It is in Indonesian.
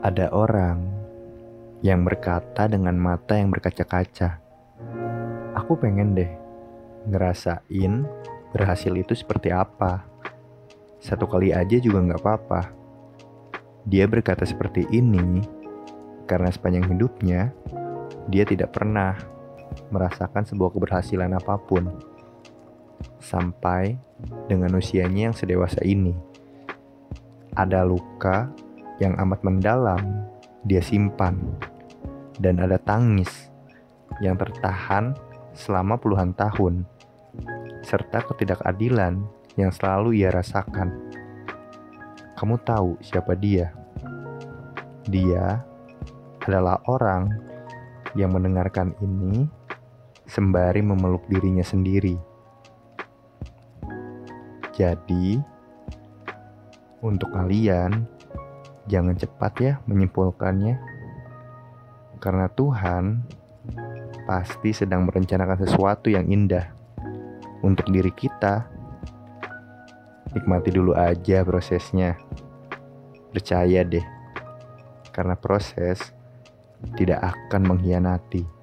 Ada orang yang berkata dengan mata yang berkaca-kaca. Aku pengen deh ngerasain berhasil itu seperti apa. Satu kali aja juga nggak apa-apa. Dia berkata seperti ini karena sepanjang hidupnya dia tidak pernah merasakan sebuah keberhasilan apa pun sampai dengan usianya yang sedewasa ini. Ada luka yang amat mendalam dia simpan, dan ada tangis yang tertahan selama puluhan tahun, serta ketidakadilan yang selalu ia rasakan. Kamu tahu siapa dia? Dia adalah orang yang mendengarkan ini sembari memeluk dirinya sendiri. Jadi, untuk kalian jangan cepat ya menyimpulkannya. Karena Tuhan pasti sedang merencanakan sesuatu yang indah untuk diri kita. Nikmati dulu aja prosesnya. Percaya deh. Karena proses tidak akan mengkhianati.